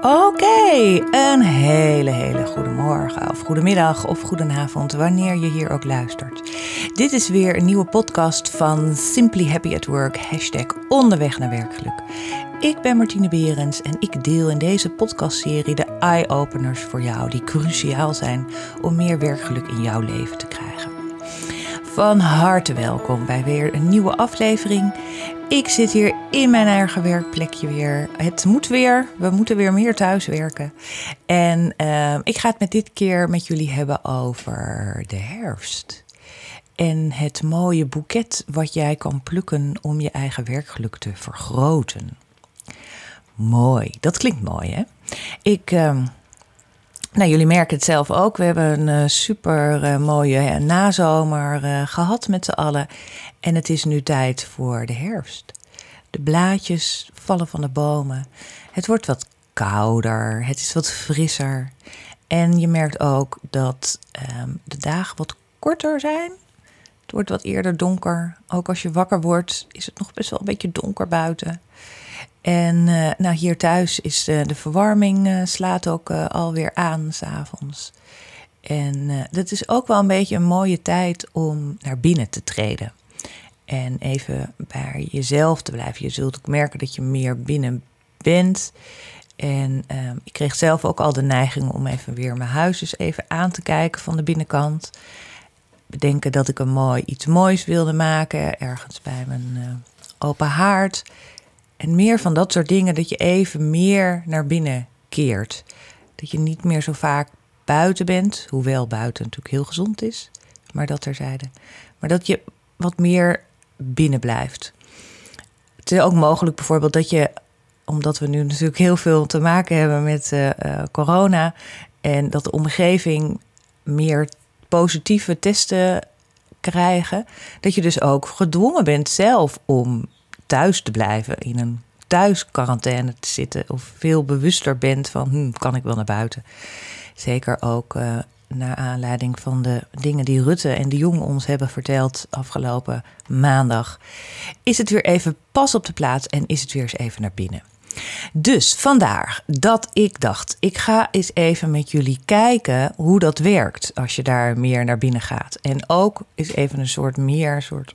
Oké, een hele, hele goede morgen of goedemiddag of goedenavond, wanneer je hier ook luistert. Dit is weer een nieuwe podcast van Simply Happy at Work, hashtag onderweg naar werkgeluk. Ik ben Martine Berends en ik deel in deze podcastserie de eye-openers voor jou die cruciaal zijn om meer werkgeluk in jouw leven te krijgen. Van harte welkom bij weer een nieuwe aflevering. Ik zit hier in mijn eigen werkplekje weer. Het moet weer. We moeten weer meer thuis werken. En uh, ik ga het met dit keer met jullie hebben over de herfst. En het mooie boeket wat jij kan plukken om je eigen werkgeluk te vergroten. Mooi, dat klinkt mooi hè? Ik, uh, nou, jullie merken het zelf ook. We hebben een uh, super uh, mooie nazomer uh, gehad met z'n allen. En het is nu tijd voor de herfst. De blaadjes vallen van de bomen. Het wordt wat kouder. Het is wat frisser. En je merkt ook dat ehm, de dagen wat korter zijn. Het wordt wat eerder donker. Ook als je wakker wordt, is het nog best wel een beetje donker buiten. En uh, nou, hier thuis is uh, de verwarming uh, slaat ook alweer aan s'avonds. En dat is ook wel een beetje een mooie tijd om naar binnen te treden. En even bij jezelf te blijven. Je zult ook merken dat je meer binnen bent. En ik kreeg zelf ook al de neiging om even weer mijn huis eens even aan te kijken van de binnenkant. Bedenken dat ik een mooi iets moois wilde maken, ergens bij mijn open haard. En meer van dat soort dingen, dat je even meer naar binnen keert. Dat je niet meer zo vaak buiten bent, hoewel buiten natuurlijk heel gezond is, maar dat terzijde. Maar dat je wat meer binnen blijft. Het is ook mogelijk bijvoorbeeld dat je, omdat we nu natuurlijk heel veel te maken hebben met uh, uh, corona en dat de omgeving meer positieve testen krijgen, dat je dus ook gedwongen bent zelf om thuis te blijven, in een thuisquarantaine te zitten of veel bewuster bent van hm, kan ik wel naar buiten. Zeker ook uh, naar aanleiding van de dingen die Rutte en de Jong ons hebben verteld afgelopen maandag, is het weer even pas op de plaats en is het weer eens even naar binnen. Dus vandaar dat ik dacht, ik ga eens even met jullie kijken hoe dat werkt als je daar meer naar binnen gaat. En ook eens even een soort meer soort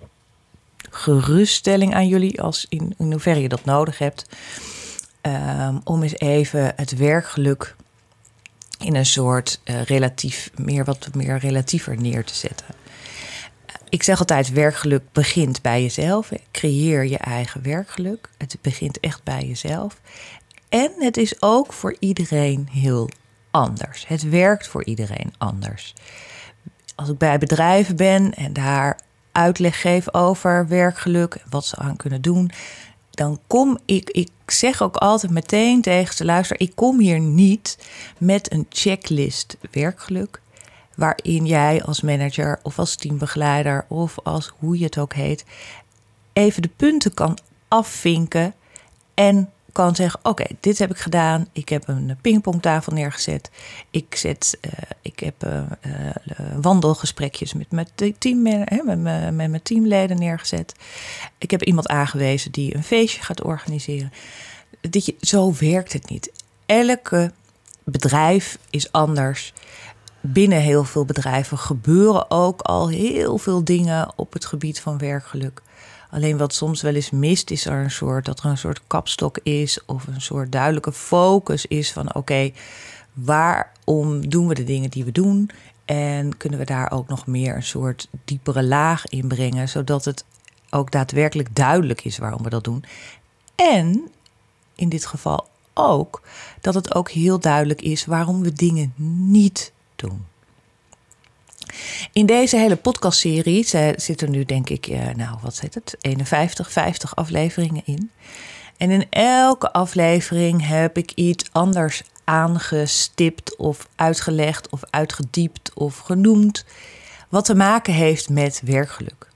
geruststelling aan jullie, als in, in hoeverre je dat nodig hebt. Um, om eens even het werkgeluk in een soort uh, relatief, meer wat meer relatiever neer te zetten. Ik zeg altijd, werkgeluk begint bij jezelf. Creëer je eigen werkgeluk. Het begint echt bij jezelf. En het is ook voor iedereen heel anders. Het werkt voor iedereen anders. Als ik bij bedrijven ben en daar uitleg geef over werkgeluk, wat ze aan kunnen doen, dan kom ik, ik zeg ook altijd meteen tegen ze, luister, ik kom hier niet met een checklist werkgeluk, waarin jij als manager of als teambegeleider of als hoe je het ook heet, even de punten kan afvinken en kan zeggen: Oké, dit heb ik gedaan. Ik heb een pingpongtafel neergezet. Ik, zet, uh, ik heb uh, uh, wandelgesprekjes met mijn, team, met, met mijn teamleden neergezet. Ik heb iemand aangewezen die een feestje gaat organiseren. Je, zo werkt het niet. Elke bedrijf is anders. Binnen heel veel bedrijven gebeuren ook al heel veel dingen op het gebied van werkgeluk. Alleen wat soms wel eens mist, is er een soort dat er een soort kapstok is of een soort duidelijke focus is van oké, waarom doen we de dingen die we doen? En kunnen we daar ook nog meer een soort diepere laag in brengen, zodat het ook daadwerkelijk duidelijk is waarom we dat doen. En in dit geval ook dat het ook heel duidelijk is waarom we dingen niet doen. In deze hele podcastserie zitten nu denk ik, eh, nou wat zit het, 51, 50 afleveringen in. En in elke aflevering heb ik iets anders aangestipt of uitgelegd of uitgediept of genoemd wat te maken heeft met werkgeluk.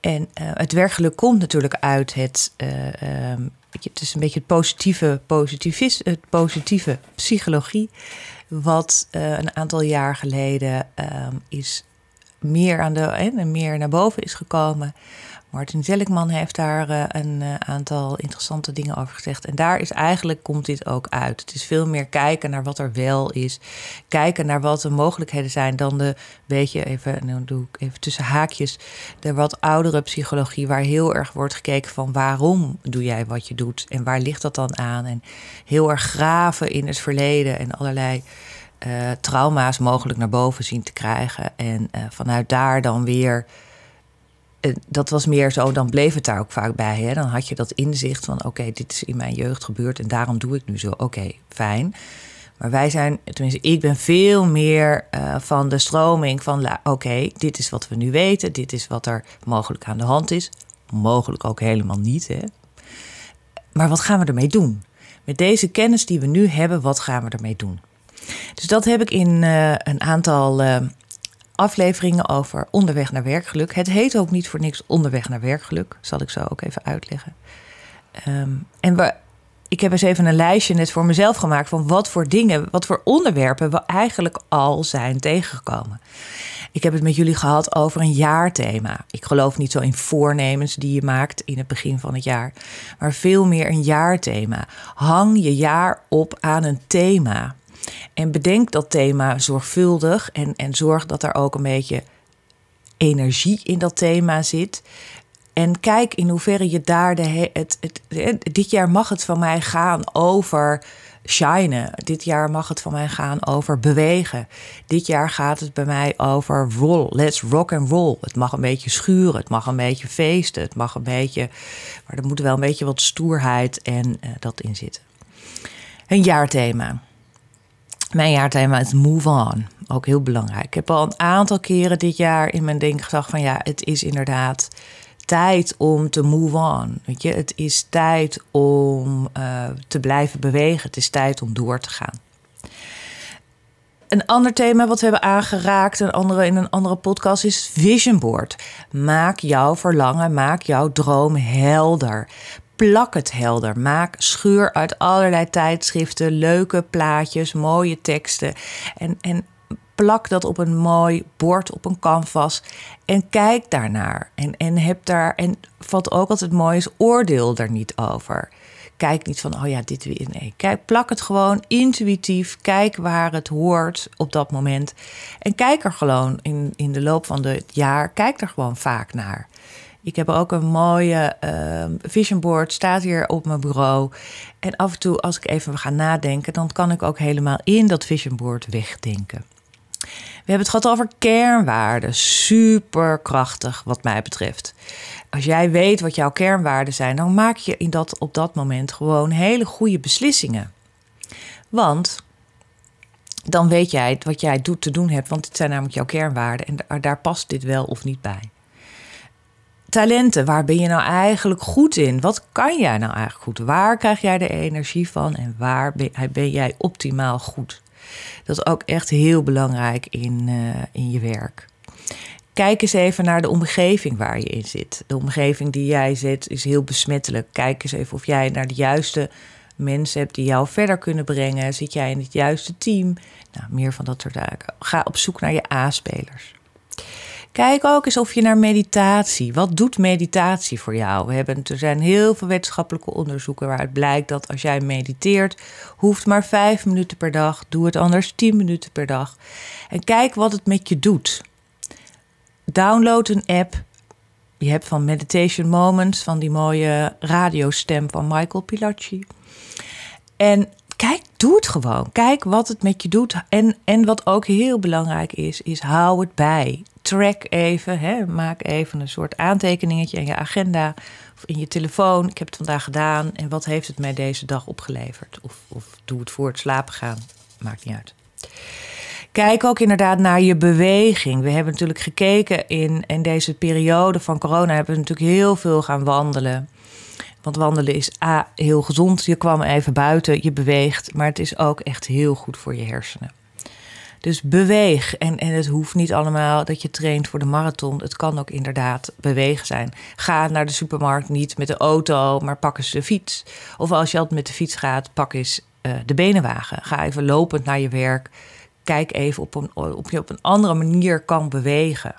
En uh, het werkgeluk komt natuurlijk uit het, uh, um, het is een beetje het positieve, positivis, het positieve psychologie wat uh, een aantal jaar geleden um, is meer, aan de, en meer naar boven is gekomen. Martin Seligman heeft daar eh, een eh, aantal interessante dingen over gezegd. En daar is eigenlijk, komt dit ook uit. Het is veel meer kijken naar wat er wel is. Kijken naar wat de mogelijkheden zijn dan de, weet je, even, nu doe ik even tussen haakjes, de wat oudere psychologie, waar heel erg wordt gekeken van waarom doe jij wat je doet en waar ligt dat dan aan? En heel erg graven in het verleden en allerlei uh, trauma's mogelijk naar boven zien te krijgen. En vanuit daar dan weer eh, dat was meer zo, dan bleef het daar ook vaak bij. Hè? Dan had je dat inzicht van: oké, dit is in mijn jeugd gebeurd en daarom doe ik nu zo. Oké, fijn. Maar wij zijn, tenminste, ik ben veel meer uh, van de stroming van: oké, dit is wat we nu weten, dit is wat er mogelijk aan de hand is. Mogelijk ook helemaal niet. Hè? Maar wat gaan we ermee doen? Met deze kennis die we nu hebben, wat gaan we ermee doen? Dus dat heb ik in uh, een aantal afleveringen over onderweg naar werkgeluk. Het heet ook niet voor niks onderweg naar werkgeluk. Zal ik zo ook even uitleggen. Ehm, en we, ik heb eens even een lijstje net voor mezelf gemaakt van wat voor dingen, wat voor onderwerpen we eigenlijk al zijn tegengekomen. Ik heb het met jullie gehad over een jaarthema. Ik geloof niet zo in voornemens die je maakt in het begin van het jaar, maar veel meer een jaarthema. Hang je jaar op aan een thema. En bedenk dat thema zorgvuldig en, en zorg dat er ook een beetje energie in dat thema zit. En kijk in hoeverre je daar de. Het, dit jaar mag het van mij gaan over shinen. Dit jaar mag het van mij gaan over bewegen. Dit jaar gaat het bij mij over roll. Let's rock and roll. Het mag een beetje schuren. Het mag een beetje feesten. Het mag een beetje. Maar er moet wel een beetje wat stoerheid en uh, dat in zitten. Een jaarthema. Mijn jaarthema is move on. Ook heel belangrijk. Ik heb al een aantal keren dit jaar in mijn denk gezegd van ja, het is inderdaad tijd om te move on. Weet je, het is tijd om uh, te blijven bewegen. Het is tijd om door te gaan. Een ander thema wat we hebben aangeraakt een andere, in een andere podcast is vision board. Maak jouw verlangen, maak jouw droom helder plak het helder. Maak schuur uit allerlei tijdschriften, leuke plaatjes, mooie teksten. En, en plak dat op een mooi bord, op een canvas. En kijk daarnaar. En, en heb daar. En wat ook altijd mooi is, oordeel er niet over. Kijk niet van, oh ja, dit weer. Nee, kijk, plak het gewoon intuïtief. Kijk waar het hoort op dat moment. En kijk er gewoon in, in de loop van het jaar. Kijk er gewoon vaak naar. Ik heb ook een mooie uh, vision board, staat hier op mijn bureau. En af en toe, als ik even ga nadenken, dan kan ik ook helemaal in dat vision board wegdenken. We hebben het gehad over kernwaarden. Super krachtig, wat mij betreft. Als jij weet wat jouw kernwaarden zijn, dan maak je in dat, op dat moment gewoon hele goede beslissingen. Want dan weet jij wat jij doet, te doen hebt, want dit zijn namelijk jouw kernwaarden en daar past dit wel of niet bij talenten, waar ben je nou eigenlijk goed in? Wat kan jij nou eigenlijk goed? Waar krijg jij de energie van en waar ben jij optimaal goed? Dat is ook echt heel belangrijk in, uh, in je werk. Kijk eens even naar de omgeving waar je in zit. De omgeving die jij zit is heel besmettelijk. Kijk eens even of jij naar de juiste mensen hebt die jou verder kunnen brengen. Zit jij in het juiste team? Nou, meer van dat soort zaken. Ga op zoek naar je A-spelers. Kijk ook eens of je naar meditatie. Wat doet meditatie voor jou? We hebben, er zijn heel veel wetenschappelijke onderzoeken waaruit blijkt dat als jij mediteert, hoeft maar vijf minuten per dag. Doe het anders tien minuten per dag. En kijk wat het met je doet. Download een app. Je hebt van Meditation Moments, van die mooie radiostem van Michael Pilacci. En kijk, doe het gewoon. Kijk wat het met je doet. En, en wat ook heel belangrijk is, is hou het bij track even. Hè, maak even een soort aantekeningetje in je agenda of in je telefoon. Ik heb het vandaag gedaan en wat heeft het mij deze dag opgeleverd? Of, of doe het voor het slapen gaan. Maakt niet uit. Kijk ook inderdaad naar je beweging. We hebben natuurlijk gekeken in, in deze periode van corona, hebben we natuurlijk heel veel gaan wandelen. Want wandelen is A, heel gezond. Je kwam even buiten, je beweegt. Maar het is ook echt heel goed voor je hersenen. Dus beweeg. En, en het hoeft niet allemaal dat je traint voor de marathon. Het kan ook inderdaad bewegen zijn. Ga naar de supermarkt niet met de auto, maar pak eens de fiets. Of als je altijd met de fiets gaat, pak eens uh, de benenwagen. Ga even lopend naar je werk. Kijk even op, een, op je op een andere manier kan bewegen.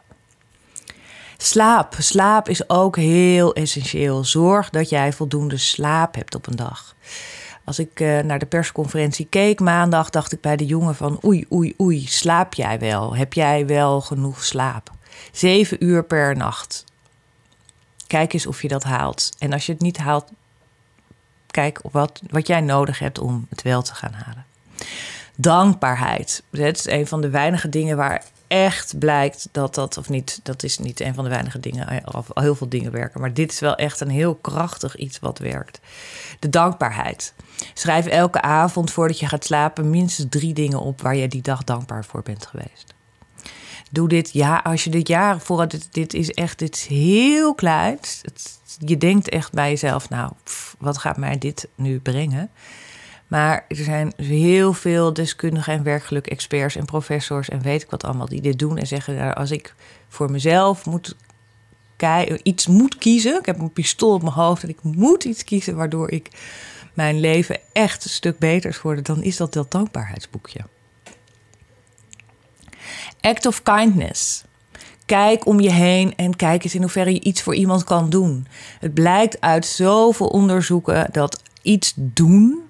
Slaap. Slaap is ook heel essentieel. Zorg dat jij voldoende slaap hebt op een dag. Als ik uh, naar de persconferentie keek maandag, dacht ik bij de jongen van oei, oei, oei, slaap jij wel? Heb jij wel genoeg slaap? Zeven uur per nacht. Kijk eens of je dat haalt. En als je het niet haalt, kijk wat, wat jij nodig hebt om het wel te gaan halen. Dankbaarheid. Dat is een van de weinige dingen waar echt blijkt dat dat, of niet, dat is niet een van de weinige dingen, of heel veel dingen werken, maar dit is wel echt een heel krachtig iets wat werkt. De dankbaarheid. Schrijf elke avond voordat je gaat slapen minstens drie dingen op waar je die dag dankbaar voor bent geweest. Doe dit ja, als je dit jaar voor dit, dit is echt dit is heel klein. je denkt echt bij jezelf, nou, wat gaat mij dit nu brengen? Maar er zijn heel veel deskundigen en werkgeluk experts en professors en weet ik wat allemaal die dit doen en zeggen: nou, als ik voor mezelf moet iets moet kiezen, ik heb een pistool op mijn hoofd en ik moet iets kiezen waardoor ik mijn leven echt een stuk beter geworden, dan is dat dat dankbaarheidsboekje. Act of kindness. Kijk om je heen en kijk eens in hoeverre je iets voor iemand kan doen. Het blijkt uit zoveel onderzoeken dat iets doen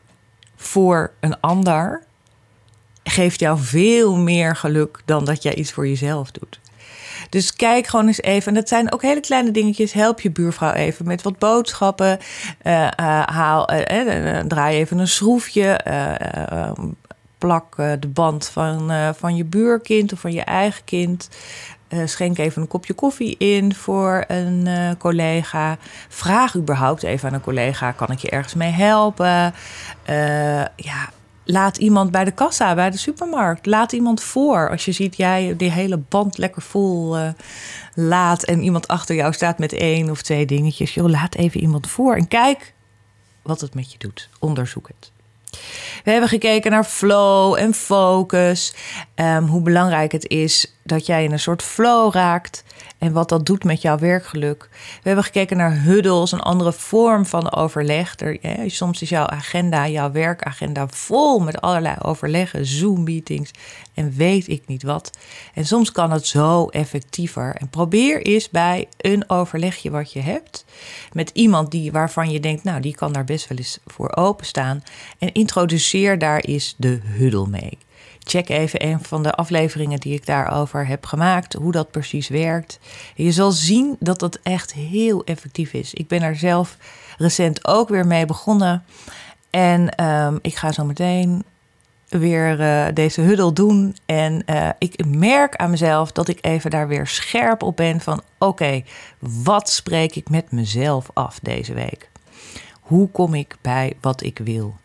voor een ander geeft jou veel meer geluk dan dat jij iets voor jezelf doet. Dus kijk gewoon eens even. En dat zijn ook hele kleine dingetjes. Help je buurvrouw even met wat boodschappen. Uh, uh, haal, uh, draai even een schroefje. plak de band van, van je buurkind of van je eigen kind. Schenk even een kopje koffie in voor een collega. Vraag überhaupt even aan een collega: kan ik je ergens mee helpen? ja, laat iemand bij de kassa, bij de supermarkt. Laat iemand voor. Als je ziet, jij die hele band lekker vol laat en iemand achter jou staat met één of twee dingetjes. Joh, laat even iemand voor en kijk wat het met je doet. Onderzoek het. We hebben gekeken naar flow en focus. Um, hoe belangrijk het is dat jij in een soort flow raakt en wat dat doet met jouw werkgeluk. We hebben gekeken naar huddles, een andere vorm van overleg. Er, soms is jouw agenda, jouw werkagenda vol met allerlei overleggen, Zoom-meetings en weet ik niet wat. En soms kan het zo effectiever. En probeer eens bij een overlegje wat je hebt met iemand die, waarvan je denkt, nou, die kan daar best wel eens voor openstaan. En introduceer daar eens de huddle mee. Check even een van de afleveringen die ik daarover heb gemaakt, hoe dat precies werkt. je zal zien dat dat echt heel effectief is. Ik ben er zelf recent ook weer mee begonnen. En ehm, ik ga zo meteen weer uh, deze huddle doen. En uh, ik merk aan mezelf dat ik even daar weer scherp op ben van oké, wat spreek ik met mezelf af deze week? Hoe kom ik bij wat ik wil?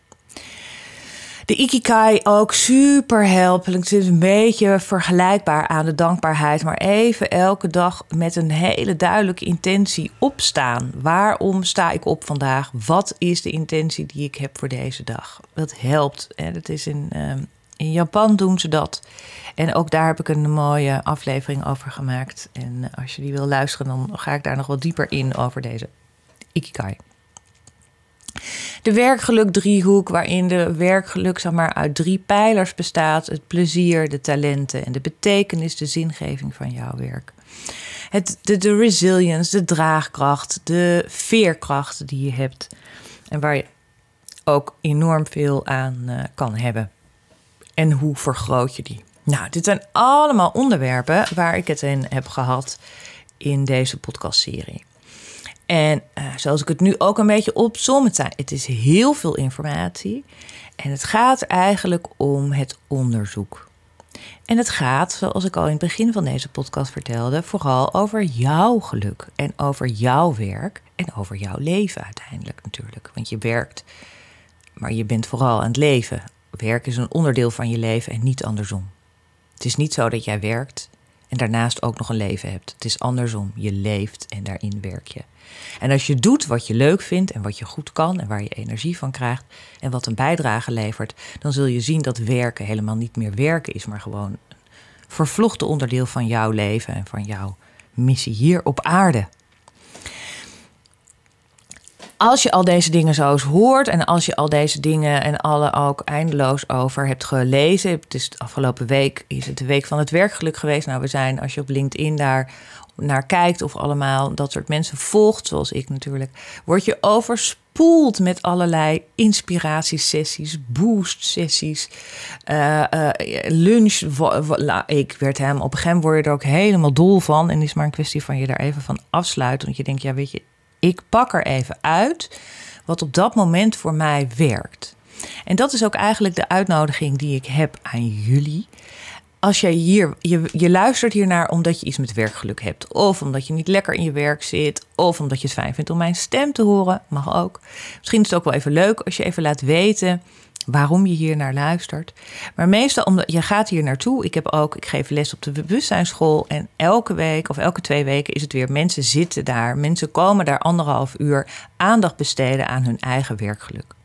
De Ikikai ook super helpelijk. Het is een beetje vergelijkbaar aan de dankbaarheid. Maar even elke dag met een hele duidelijke intentie opstaan. Waarom sta ik op vandaag? Wat is de intentie die ik heb voor deze dag? Dat helpt. En dat is in, ehm, in Japan doen ze dat. En ook daar heb ik een mooie aflevering over gemaakt. En als je die wil luisteren, dan ga ik daar nog wat dieper in over deze Ikikai. De werkgeluk driehoek, waarin de werkgeluk zeg maar, uit drie pijlers bestaat: het plezier, de talenten en de betekenis, de zingeving van jouw werk. Het, de, de resilience, de draagkracht, de veerkracht die je hebt. En waar je ook enorm veel aan uh, kan hebben. En hoe vergroot je die? Nou, dit zijn allemaal onderwerpen waar ik het in heb gehad in deze podcastserie. En uh, zoals ik het nu ook een beetje opzom, het, het is heel veel informatie. En het gaat eigenlijk om het onderzoek. En het gaat, zoals ik al in het begin van deze podcast vertelde, vooral over jouw geluk en over jouw werk en over jouw leven uiteindelijk natuurlijk. Want je werkt, maar je bent vooral aan het leven. Werk is een onderdeel van je leven en niet andersom. Het is niet zo dat jij werkt en daarnaast ook nog een leven hebt. Het is andersom. Je leeft en daarin werk je. En als je doet wat je leuk vindt en wat je goed kan en waar je energie van krijgt en wat een bijdrage levert, dan zul je zien dat werken helemaal niet meer werken is, maar gewoon een vervlochten onderdeel van jouw leven en van jouw missie hier op aarde als je al deze dingen zo eens hoort en als je al deze dingen en alle ook eindeloos over hebt gelezen. Het is de afgelopen week is het de week van het werkgeluk geweest. Nou, we zijn, als je op LinkedIn daar naar kijkt of allemaal dat soort mensen volgt, zoals ik natuurlijk, word je overspoeld met allerlei inspiratiesessies, boost-sessies, uh, uh, lunch. Ik werd hem op een gegeven moment word je er ook helemaal dol van. En is maar een kwestie van je daar even van afsluiten. Want je denkt, ja, weet je, ik pak er even uit wat op dat moment voor mij werkt. En dat is ook eigenlijk de uitnodiging die ik heb aan jullie. Als jij hier, je, je luistert hiernaar omdat je iets met werkgeluk hebt, of omdat je niet lekker in je werk zit, of omdat je het fijn vindt om mijn stem te horen, mag ook. Misschien is het ook wel even leuk als je even laat weten waarom je hier naar luistert. Maar meestal omdat je gaat hier naartoe. Ik heb ook, ik geef les op de bewustzijnsschool. En elke week of elke twee weken is het weer. Mensen zitten daar. Mensen komen daar anderhalf uur aandacht besteden aan hun eigen werkgeluk.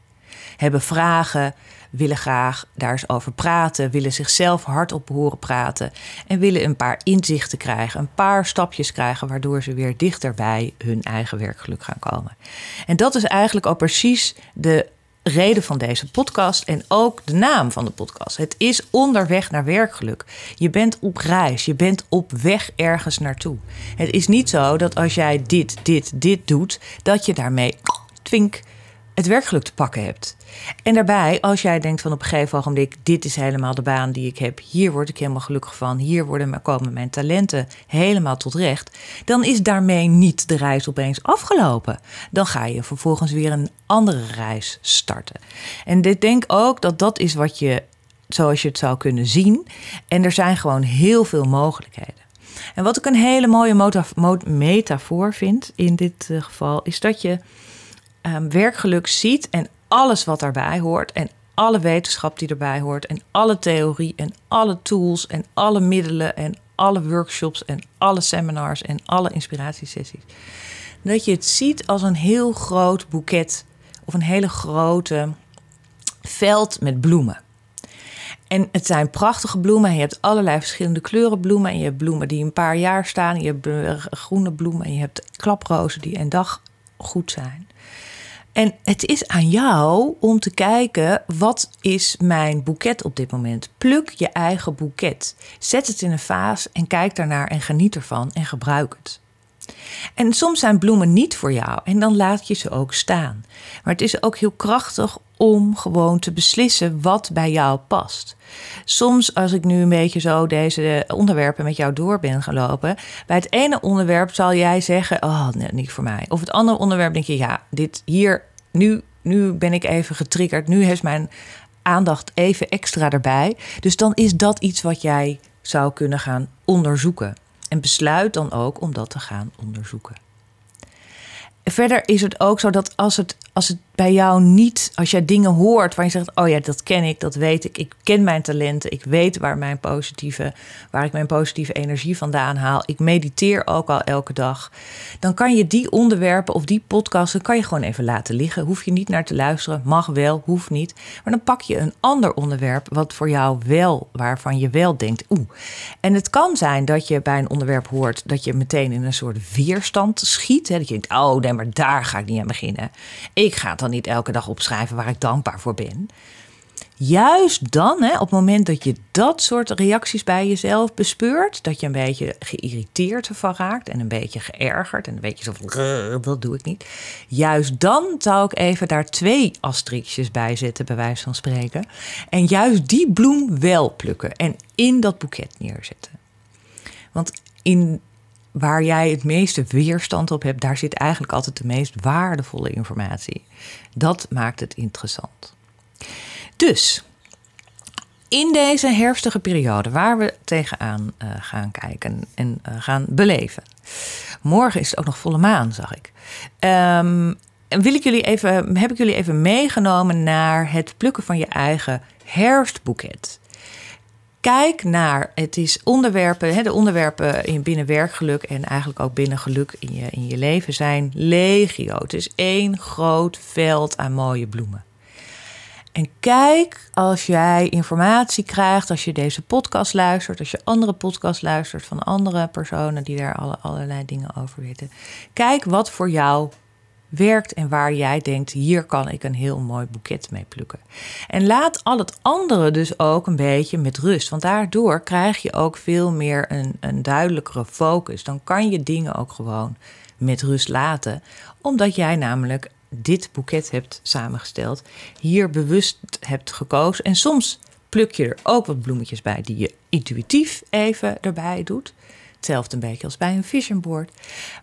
Hebben vragen, willen graag daar eens over praten, willen zichzelf hardop horen praten en willen een paar inzichten krijgen, een paar stapjes krijgen, waardoor ze weer dichter bij hun eigen werkgeluk gaan komen. En dat is eigenlijk ook precies de reden van deze podcast en ook de naam van de podcast. Het is onderweg naar werkgeluk. Je bent op reis, je bent op weg ergens naartoe. Het is niet zo dat als jij dit, dit, dit doet, dat je daarmee twink het werkgeluk te pakken hebt. En daarbij, als jij denkt van op een gegeven ogenblik, dit is helemaal de baan die ik heb, hier word ik helemaal gelukkig van, hier worden, komen mijn talenten helemaal tot recht, dan is daarmee niet de reis opeens afgelopen. Dan ga je vervolgens weer een andere reis starten. En ik denk ook dat dat is wat je, zoals je het zou kunnen zien. En er zijn gewoon heel veel mogelijkheden. En wat ik een hele mooie metafoor vind in dit eh, geval, is dat je um, werkgeluk ziet en alles wat daarbij hoort en alle wetenschap die erbij hoort en alle theorie en alle tools en alle middelen en alle workshops en alle seminars en alle inspiratiesessies. Dat je het ziet als een heel groot boeket of een hele grote veld met bloemen. En het zijn prachtige bloemen. Je hebt allerlei verschillende kleuren bloemen. En je hebt bloemen die een paar jaar staan. Je hebt groene bloemen. En je hebt klaprozen die een dag goed zijn. En het is aan jou om te kijken, wat is mijn boeket op dit moment? Pluk je eigen boeket. Zet het in een vaas en kijk daarnaar en geniet ervan en gebruik het. En soms zijn bloemen niet voor jou en dan laat je ze ook staan. Maar het is ook heel krachtig om gewoon te beslissen wat bij jou past. Soms, als ik nu een beetje zo deze onderwerpen met jou door ben gelopen, bij het ene onderwerp zal jij zeggen: Oh, nee, niet voor mij. Of het andere onderwerp denk je: Ja, dit hier, nu, nu ben ik even getriggerd. Nu heeft mijn aandacht even extra erbij. Dus dan is dat iets wat jij zou kunnen gaan onderzoeken. En besluit dan ook om dat te gaan onderzoeken. Verder is het ook zo dat als het, als het bij jou niet, als jij dingen hoort waar je zegt: Oh ja, dat ken ik, dat weet ik. Ik ken mijn talenten. Ik weet waar, mijn positieve, waar ik mijn positieve energie vandaan haal. Ik mediteer ook al elke dag. Dan kan je die onderwerpen of die podcasten kan je gewoon even laten liggen. Hoef je niet naar te luisteren. Mag wel, hoeft niet. Maar dan pak je een ander onderwerp wat voor jou wel, waarvan je wel denkt: Oeh. En het kan zijn dat je bij een onderwerp hoort dat je meteen in een soort weerstand schiet. Hè? Dat je denkt: Oh, maar daar ga ik niet aan beginnen. Ik ga dan niet elke dag opschrijven waar ik dankbaar voor ben. Juist dan, hè, op het moment dat je dat soort reacties bij jezelf bespeurt, dat je een beetje geïrriteerd van raakt en een beetje geërgerd en een beetje zo van, dat doe ik niet. Juist dan zou ik even daar twee asterixjes bij zetten, bij wijze van spreken. En juist die bloem wel plukken en in dat boeket neerzetten. Want in waar jij het meeste weerstand op hebt, daar zit eigenlijk altijd de meest waardevolle informatie. Dat maakt het interessant. Dus in deze herfstige periode waar we tegenaan uh, gaan kijken en uh, gaan beleven. Morgen is het ook nog volle maan, zag ik. En wil ik jullie even, heb ik jullie even meegenomen naar het plukken van je eigen herfstboeket. Kijk naar, het is onderwerpen, hè, de onderwerpen in binnen werkgeluk en eigenlijk ook binnen geluk in je, in je leven zijn legio. Het is één groot veld aan mooie bloemen. En kijk als jij informatie krijgt, als je deze podcast luistert, als je andere podcasts luistert van andere personen die daar alle, allerlei dingen over weten. Kijk wat voor jou werkt en waar jij denkt: hier kan ik een heel mooi boeket mee plukken. En laat al het andere dus ook een beetje met rust, want daardoor krijg je ook veel meer een, een duidelijkere focus. Dan kan je dingen ook gewoon met rust laten, omdat jij namelijk dit boeket hebt samengesteld, hier bewust hebt gekozen. En soms pluk je er ook wat bloemetjes bij die je intuïtief even erbij doet. Hetzelfde een beetje als bij een vision board.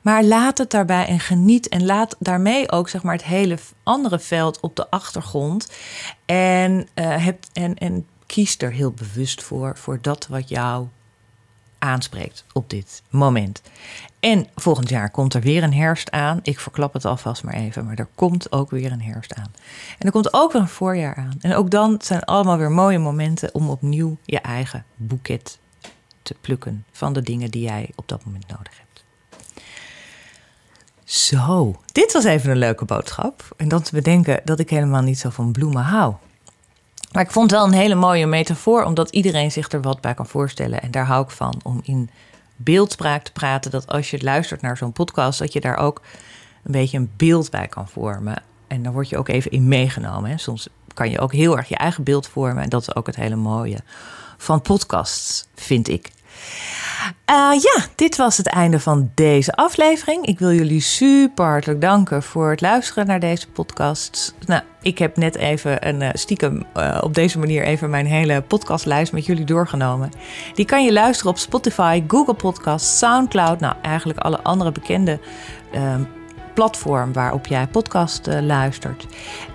Maar laat het daarbij en geniet. En laat daarmee ook zeg maar, het hele andere veld op de achtergrond. En, uh, en, en kies er heel bewust voor, voor dat wat jou aanspreekt op dit moment. En volgend jaar komt er weer een herfst aan. Ik verklap het alvast maar even, maar er komt ook weer een herfst aan. En er komt ook weer een voorjaar aan. En ook dan zijn allemaal weer mooie momenten om opnieuw je eigen boeket te plukken van de dingen die jij op dat moment nodig hebt. Zo, dit was even een leuke boodschap. En dan te bedenken dat ik helemaal niet zo van bloemen hou. Maar ik vond wel een hele mooie metafoor, omdat iedereen zich er wat bij kan voorstellen. En daar hou ik van, om in beeldspraak te praten. Dat als je luistert naar zo'n podcast, dat je daar ook een beetje een beeld bij kan vormen. En dan word je ook even in meegenomen. Hè. Soms kan je ook heel erg je eigen beeld vormen. En dat is ook het hele mooie van podcasts, vind ik. Uh, ja, dit was het einde van deze aflevering. Ik wil jullie super hartelijk danken voor het luisteren naar deze podcast. Nou, ik heb net even een uh, stiekem uh, op deze manier even mijn hele podcastlijst met jullie doorgenomen. Die kan je luisteren op Spotify, Google Podcasts, SoundCloud. Nou, eigenlijk alle andere bekende ehm, platform waarop jij podcast luistert.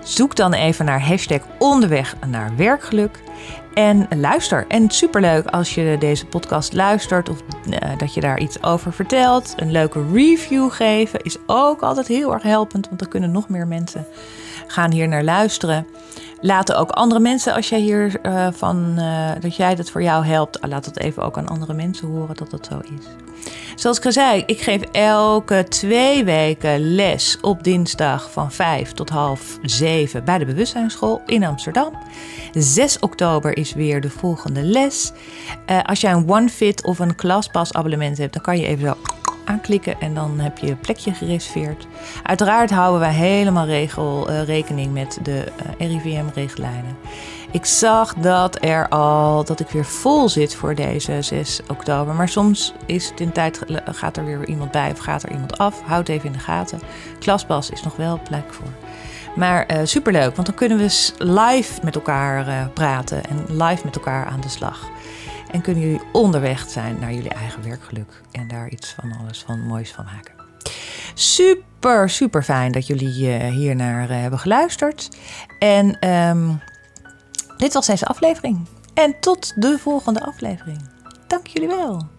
Zoek dan even naar hashtag onderweg naar werkgeluk. En luister. En superleuk als je deze podcast luistert of uh, dat je daar iets over vertelt. Een leuke review geven is ook altijd heel erg helpend, want dan kunnen nog meer mensen gaan hier naar luisteren. Laten ook andere mensen, als jij hier uh, van uh, dat jij dat voor jou helpt, laat het even ook aan andere mensen horen dat dat zo is. Zoals ik al zei, ik geef elke twee weken les op dinsdag van 5 tot half 7 bij de Bewustzijnsschool in Amsterdam. 6 oktober is weer de volgende les. Uh, als jij een OneFit of een ClassPass abonnement hebt, dan kan je even zo aanklikken en dan heb je plekje gereserveerd. Uiteraard houden wij helemaal regel, uh, rekening met de uh, RIVM-richtlijnen. Ik zag dat er al dat ik weer vol zit voor deze 6 oktober. Maar soms is het in tijd, gaat er weer iemand bij of gaat er iemand af. Houd even in de gaten. Klasbas is nog wel plek voor. Maar uh, superleuk, want dan kunnen we live met elkaar uh, praten en live met elkaar aan de slag. En kunnen jullie onderweg zijn naar jullie eigen werkgeluk en daar iets van alles van moois van maken. Super, super fijn dat jullie uh, hier naar hebben geluisterd. En um, dit was deze aflevering. En tot de volgende aflevering. Dank jullie wel.